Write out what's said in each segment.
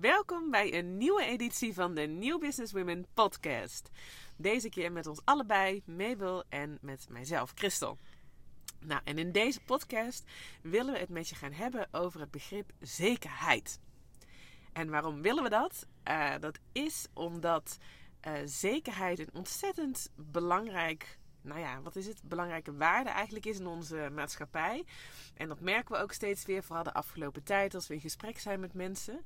Welkom bij een nieuwe editie van de New Business Women podcast. Deze keer met ons allebei, Mabel en met mijzelf, Christel. Nou, en in deze podcast willen we het met je gaan hebben over het begrip zekerheid. En waarom willen we dat? Uh, dat is omdat uh, zekerheid een ontzettend belangrijk nou ja, wat is het? Belangrijke waarde eigenlijk is in onze maatschappij. En dat merken we ook steeds weer, vooral de afgelopen tijd, als we in gesprek zijn met mensen.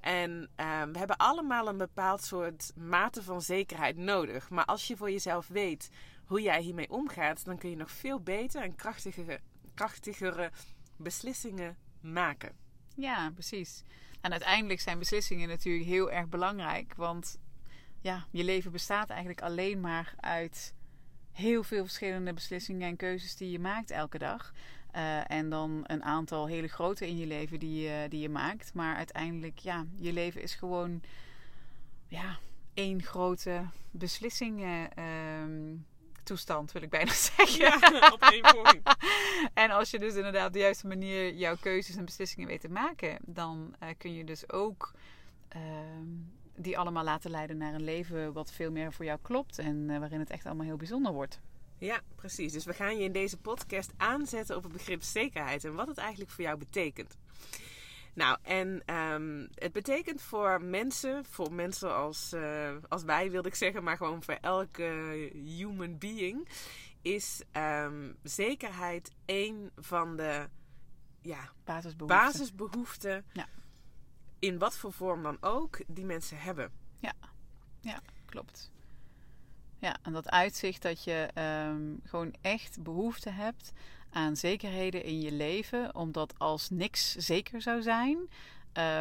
En uh, we hebben allemaal een bepaald soort mate van zekerheid nodig. Maar als je voor jezelf weet hoe jij hiermee omgaat, dan kun je nog veel beter en krachtigere, krachtigere beslissingen maken. Ja, precies. En uiteindelijk zijn beslissingen natuurlijk heel erg belangrijk. Want ja, je leven bestaat eigenlijk alleen maar uit heel veel verschillende beslissingen en keuzes die je maakt elke dag. Uh, en dan een aantal hele grote in je leven die je, die je maakt. Maar uiteindelijk, ja, je leven is gewoon ja, één grote beslissing. Uh, toestand, wil ik bijna zeggen. Ja, op één point. en als je dus inderdaad op de juiste manier jouw keuzes en beslissingen weet te maken, dan uh, kun je dus ook ehm, die allemaal laten leiden naar een leven wat veel meer voor jou klopt en uh, waarin het echt allemaal heel bijzonder wordt. Ja, precies. Dus we gaan je in deze podcast aanzetten op het begrip zekerheid en wat het eigenlijk voor jou betekent. Nou, en um, het betekent voor mensen, voor mensen als, uh, als wij wilde ik zeggen, maar gewoon voor elke human being, is um, zekerheid een van de ja, basisbehoeften, basisbehoeften ja. in wat voor vorm dan ook, die mensen hebben. Ja, ja klopt. Ja, en dat uitzicht dat je um, gewoon echt behoefte hebt aan zekerheden in je leven, omdat als niks zeker zou zijn,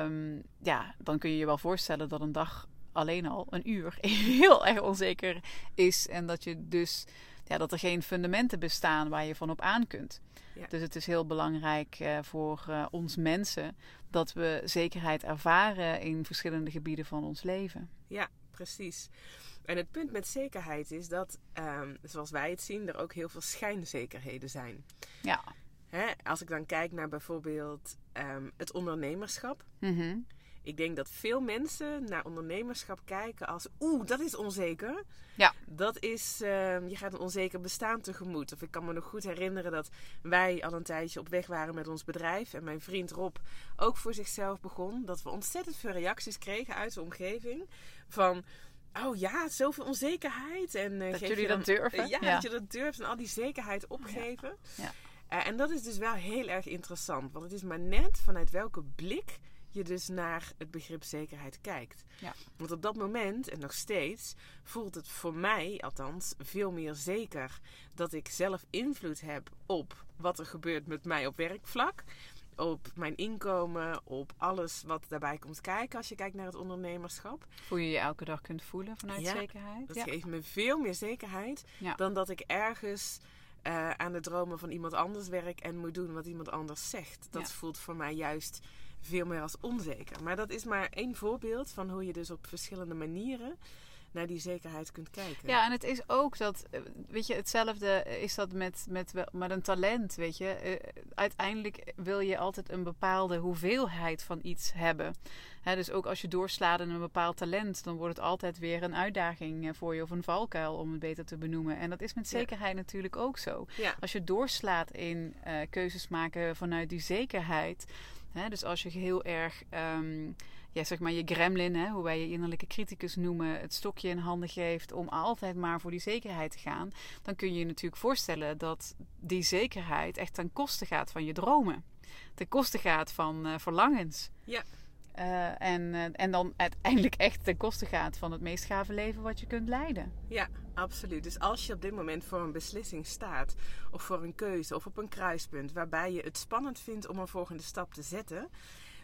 um, ja, dan kun je je wel voorstellen dat een dag alleen al een uur heel erg onzeker is en dat je dus ja, dat er geen fundamenten bestaan waar je van op aan kunt. Ja. Dus het is heel belangrijk uh, voor uh, ons mensen dat we zekerheid ervaren in verschillende gebieden van ons leven. Ja, precies. En het punt met zekerheid is dat, um, zoals wij het zien, er ook heel veel schijnzekerheden zijn. Ja. Hè? Als ik dan kijk naar bijvoorbeeld um, het ondernemerschap. Mm -hmm. Ik denk dat veel mensen naar ondernemerschap kijken als... Oeh, dat is onzeker. Ja. Dat is... Uh, je gaat een onzeker bestaan tegemoet. Of ik kan me nog goed herinneren dat wij al een tijdje op weg waren met ons bedrijf. En mijn vriend Rob ook voor zichzelf begon. Dat we ontzettend veel reacties kregen uit de omgeving. Van... Oh ja, zoveel onzekerheid. En, uh, dat jullie dat durven. Uh, ja, ja, dat je dat durft en al die zekerheid opgeven. Ja. ja. Uh, en dat is dus wel heel erg interessant. Want het is maar net vanuit welke blik je dus naar het begrip zekerheid kijkt. Ja. Want op dat moment, en nog steeds, voelt het voor mij althans veel meer zeker dat ik zelf invloed heb op wat er gebeurt met mij op werkvlak. Op mijn inkomen, op alles wat daarbij komt kijken als je kijkt naar het ondernemerschap. Hoe je je elke dag kunt voelen vanuit ja, zekerheid. Dat ja. geeft me veel meer zekerheid dan dat ik ergens uh, aan de dromen van iemand anders werk en moet doen wat iemand anders zegt. Dat voelt voor mij juist veel meer als onzeker. Maar dat is maar één voorbeeld van hoe je dus op verschillende manieren naar die zekerheid kunt kijken. Ja, en het is ook dat, weet je, hetzelfde is dat met, met, met een talent, weet je. Uh, uiteindelijk wil je altijd een bepaalde hoeveelheid van iets hebben. He, dus ook als je doorslaat in een bepaald talent, dan wordt het altijd weer een uitdaging voor je of een valkuil, om het beter te benoemen. En dat is met zekerheid ja. natuurlijk ook zo. Ja. Als je doorslaat in uh, keuzes maken vanuit die zekerheid. Dus als je heel erg, um, zeg maar je gremlin, hè, hoe wij je innerlijke criticus noemen, het stokje in handen geeft om altijd maar voor die zekerheid te gaan, dan kun je je natuurlijk voorstellen dat die zekerheid echt ten koste gaat van je dromen. Ten koste gaat van uh, verlangens. Ja. Uh, en, uh, en dan uiteindelijk echt ten koste gaat van het meest gave leven wat je kunt leiden. Ja, absoluut. Dus als je op dit moment voor een beslissing staat, of voor een keuze, of op een kruispunt, waarbij je het spannend vindt om een volgende stap te zetten,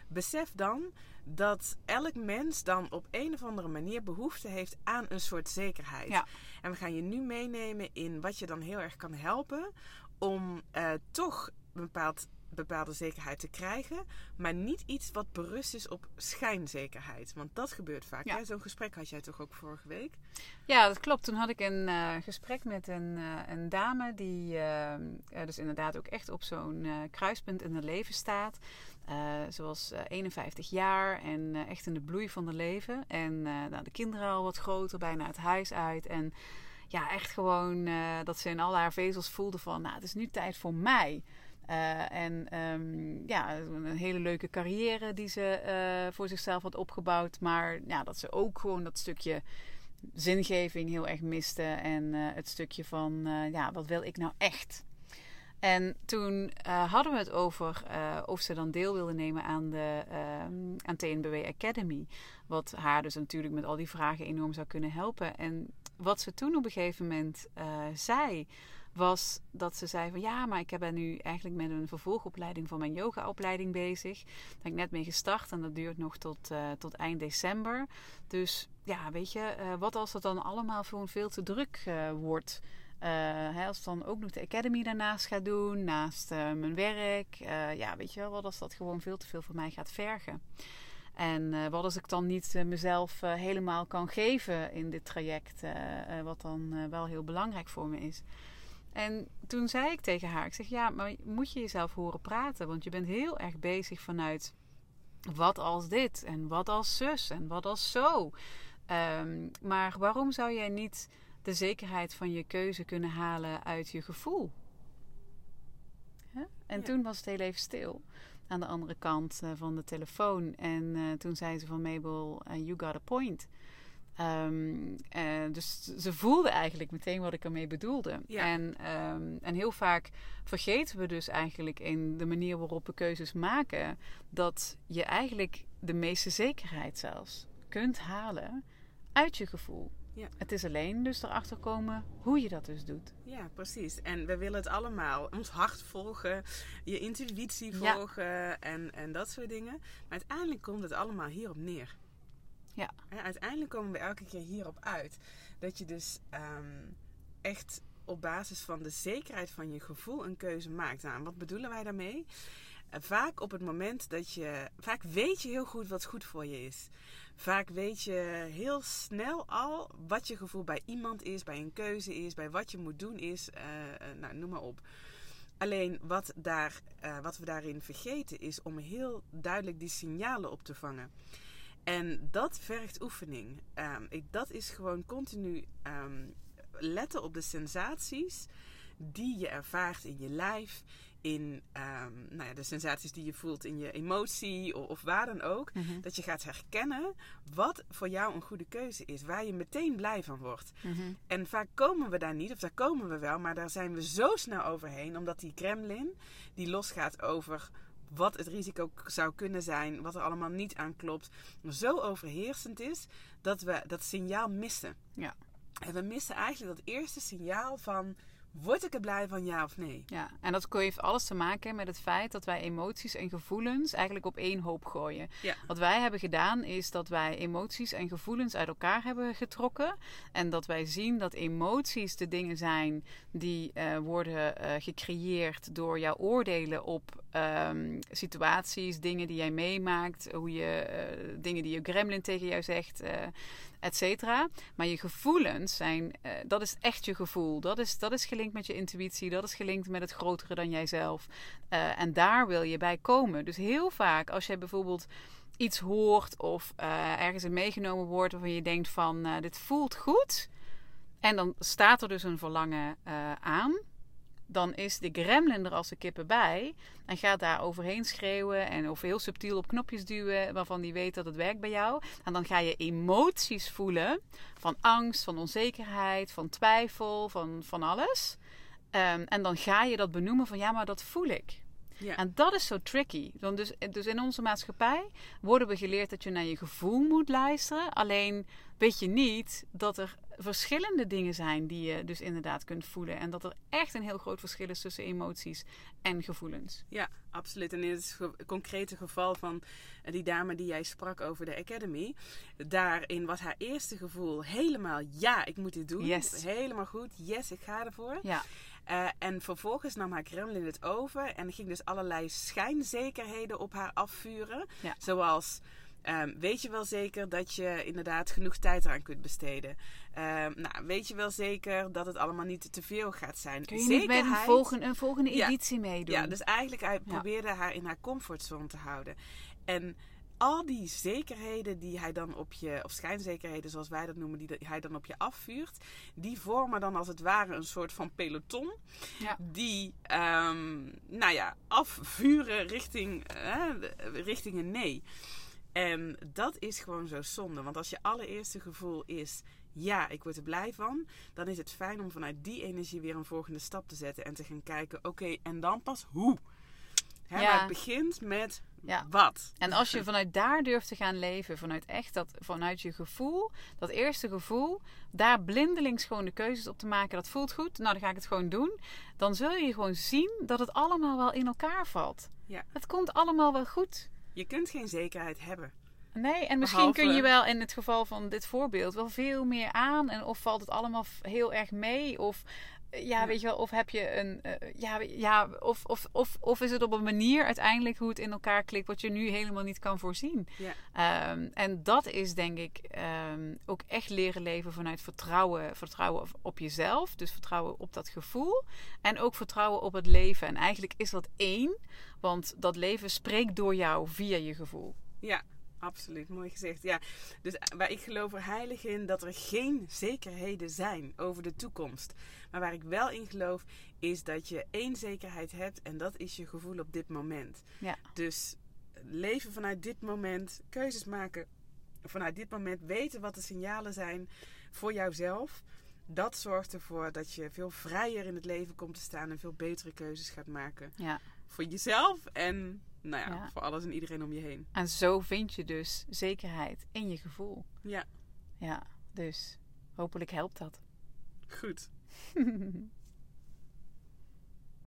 besef dan dat elk mens dan op een of andere manier behoefte heeft aan een soort zekerheid. Ja. En we gaan je nu meenemen in wat je dan heel erg kan helpen om uh, toch een bepaald bepaalde zekerheid te krijgen, maar niet iets wat berust is op schijnzekerheid. Want dat gebeurt vaak. Ja. Zo'n gesprek had jij toch ook vorige week? Ja, dat klopt. Toen had ik een uh, gesprek met een, uh, een dame die uh, dus inderdaad ook echt op zo'n kruispunt in haar leven staat. Ze was 51 jaar en echt in de bloei van haar leven. En nou, de kinderen al wat groter, bijna het huis uit. En ja, echt gewoon dat ze in al haar vezels voelde van... nou, het is nu tijd voor mij. En um, ja, een hele leuke carrière die ze voor zichzelf had opgebouwd. Maar ja, dat ze ook gewoon dat stukje zingeving heel erg miste. En uh, het stukje van, ja, wat wil ik nou echt? En toen hadden we het over of ze dan deel wilde nemen aan de aan TNBW Academy. Wat haar dus natuurlijk met al die vragen enorm zou kunnen helpen. En wat ze toen op een gegeven moment zei, was dat ze zei van ja, maar ik ben nu eigenlijk met een vervolgopleiding van mijn yogaopleiding bezig. Daar ben ik net mee gestart en dat duurt nog tot, uh, tot eind december. Dus ja, weet je, uh, wat als het dan allemaal gewoon veel te druk uh, wordt? Hè, als dan ook nog de academy daarnaast gaat doen, naast mijn werk. ja, weet je wel, wat als dat gewoon veel te veel voor mij gaat vergen? En wat als ik dan niet mezelf helemaal kan geven in dit traject, wat dan wel heel belangrijk voor me is. En toen zei ik tegen haar, ik zeg ja, maar moet je jezelf horen praten? Want je bent heel erg bezig vanuit wat als dit en wat als zus en wat als zo. Um, maar waarom zou jij niet de zekerheid van je keuze kunnen halen uit je gevoel? Huh? En toen was het heel even stil aan de andere kant uh, van de telefoon. En uh, toen zei ze van Mabel, uh, you got a point. Um, uh, dus ze voelde eigenlijk meteen wat ik ermee bedoelde. Ja. En, um, en heel vaak vergeten we dus eigenlijk in de manier waarop we keuzes maken, dat je eigenlijk de meeste zekerheid zelfs kunt halen uit je gevoel. Ja. Het is alleen dus erachter komen hoe je dat dus doet. Ja, precies. En we willen het allemaal. Ons hart volgen, je intuïtie volgen ja. en, en dat soort dingen. Maar uiteindelijk komt het allemaal hierop neer. Ja. En uiteindelijk komen we elke keer hierop uit. Dat je dus um, echt op basis van de zekerheid van je gevoel een keuze maakt. Nou, wat bedoelen wij daarmee? Uh, vaak op het moment dat je. Vaak weet je heel goed wat goed voor je is. Vaak weet je heel snel al wat je gevoel bij iemand is, bij een keuze is, bij wat je moet doen is. Uh, nou, noem maar op. Alleen wat, daar, wat we daarin vergeten is om heel duidelijk die signalen op te vangen. En dat vergt oefening. Um, ik, dat is gewoon continu um, letten op de sensaties die je ervaart in je lijf, in um, nou ja, de sensaties die je voelt in je emotie of, of waar dan ook. Mm -hmm. Dat je gaat herkennen wat voor jou een goede keuze is, waar je meteen blij van wordt. Mm -hmm. En vaak komen we daar niet, of daar komen we wel, maar daar zijn we zo snel overheen, omdat die gremlin die losgaat over wat het risico zou kunnen zijn, wat er allemaal niet aan klopt, zo overheersend is dat we dat signaal missen. Ja. En we missen eigenlijk dat eerste signaal van Word ik er blij van, ja of nee? Ja, en dat heeft alles te maken met het feit dat wij emoties en gevoelens eigenlijk op één hoop gooien. Ja. Wat wij hebben gedaan is dat wij emoties en gevoelens uit elkaar hebben getrokken. En dat wij zien dat emoties de dingen zijn die uh, worden uh, gecreëerd door jouw oordelen op um, situaties, dingen die jij meemaakt, hoe je, uh, dingen die je gremlin tegen jou zegt et cetera. Maar je gevoelens zijn, uh, dat is echt je gevoel. Dat is, dat is gelinkt met je intuïtie, dat is gelinkt met het grotere dan jijzelf. Uh, en daar wil je bij komen. Dus heel vaak als je bijvoorbeeld iets hoort of uh, ergens in meegenomen wordt waarvan je denkt van dit voelt goed. En dan staat er dus een verlangen aan dan is de gremlin er als de kippen bij. En gaat daar overheen schreeuwen en of heel subtiel op knopjes duwen waarvan die weet dat het werkt bij jou. En dan ga je emoties voelen van angst, van onzekerheid, van twijfel, van, van alles. Um, en dan ga je dat benoemen van ja, maar dat voel ik. Ja. En dat is zo tricky. Dan dus, dus in onze maatschappij worden we geleerd dat je naar je gevoel moet luisteren. Alleen weet je niet dat er verschillende dingen zijn die je dus inderdaad kunt voelen. En dat er echt een heel groot verschil is tussen emoties en gevoelens. Ja, absoluut. En in het concrete geval van eh, die dame die jij sprak over de Academy. Daarin was haar eerste gevoel helemaal ja, ik moet dit doen. Yes. Helemaal goed. Yes, ik ga ervoor. Ja. Uh, en vervolgens nam haar Kremlin het over en ging dus allerlei schijnzekerheden op haar afvuren. Ja. Zoals Ehm, weet je wel zeker dat je inderdaad genoeg tijd eraan kunt besteden? Ehm, nou, weet je wel zeker dat het allemaal niet te veel gaat zijn? Kun je niet met een volgende, een volgende Ja. editie meedoen? Ja, dus eigenlijk hij Ja. probeerde haar in haar comfortzone te houden. En al die zekerheden die hij dan op je, of schijnzekerheden zoals wij dat noemen, die hij dan op je afvuurt, die vormen dan als het ware een soort van peloton. Ja. Die, ehm, nou ja, afvuren richting, eh, richting een nee. En dat is gewoon zo zonde. Want als je allereerste gevoel is, ja, ik word er blij van. Dan is het fijn om vanuit die energie weer een volgende stap te zetten. En te gaan kijken, oké, en dan pas hoe. Hè, Ja. Maar het begint met Ja. wat. En als je vanuit daar durft te gaan leven, vanuit echt dat, vanuit je gevoel, dat eerste gevoel, daar blindelings gewoon de keuzes op te maken, dat voelt goed, nou dan ga ik het gewoon doen. Dan zul je gewoon zien dat het allemaal wel in elkaar valt. Ja. Het komt allemaal wel goed. Je kunt geen zekerheid hebben. Nee, en misschien Behalve- kun je wel in het geval van dit voorbeeld wel veel meer aan. En of valt het allemaal heel erg mee? Of ja, weet je wel, of heb je een. eh, ja, ja of, of, of, of is het op een manier uiteindelijk hoe het in elkaar klikt, wat je nu helemaal niet kan voorzien. Ja. Ehm, en dat is denk ik ehm, ook echt leren leven vanuit vertrouwen. Vertrouwen op jezelf, dus vertrouwen op dat gevoel. En ook vertrouwen op het leven. En eigenlijk is dat één, want dat leven spreekt door jou via je gevoel. Ja, absoluut. Mooi gezegd. Ja. Dus eh, waar ik geloof er heilig in dat er geen zekerheden zijn over de toekomst. Maar waar ik wel in geloof is dat je één zekerheid hebt en dat is je gevoel op dit moment. Ja. Dus leven vanuit dit moment, keuzes maken vanuit dit moment, weten wat de signalen zijn voor jouzelf. Dat zorgt ervoor dat je veel vrijer in het leven komt te staan en veel betere keuzes gaat maken. Ja. Voor jezelf en nou ja, Ja. voor alles en iedereen om je heen. En zo vind je dus zekerheid in je gevoel. Ja, Ja, dus hopelijk helpt dat. goed.